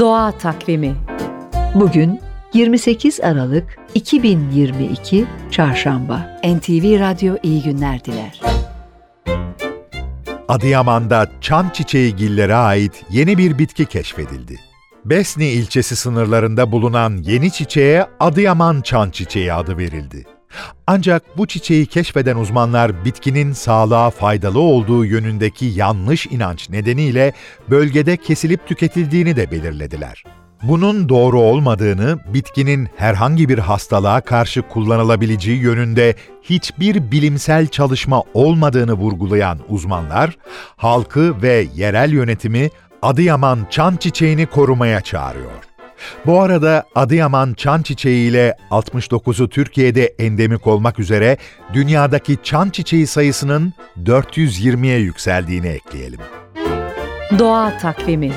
Doğa Takvimi Bugün 28 Aralık 2022 Çarşamba. NTV Radyo iyi günler diler. Adıyaman'da çam çiçeği gillere ait yeni bir bitki keşfedildi. Besni ilçesi sınırlarında bulunan yeni çiçeğe Adıyaman çan çiçeği adı verildi. Ancak bu çiçeği keşfeden uzmanlar bitkinin sağlığa faydalı olduğu yönündeki yanlış inanç nedeniyle bölgede kesilip tüketildiğini de belirlediler. Bunun doğru olmadığını, bitkinin herhangi bir hastalığa karşı kullanılabileceği yönünde hiçbir bilimsel çalışma olmadığını vurgulayan uzmanlar, halkı ve yerel yönetimi Adıyaman çan çiçeğini korumaya çağırıyor. Bu arada Adıyaman çan çiçeği ile 69'u Türkiye'de endemik olmak üzere dünyadaki çan çiçeği sayısının 420'ye yükseldiğini ekleyelim. Doğa Takvimi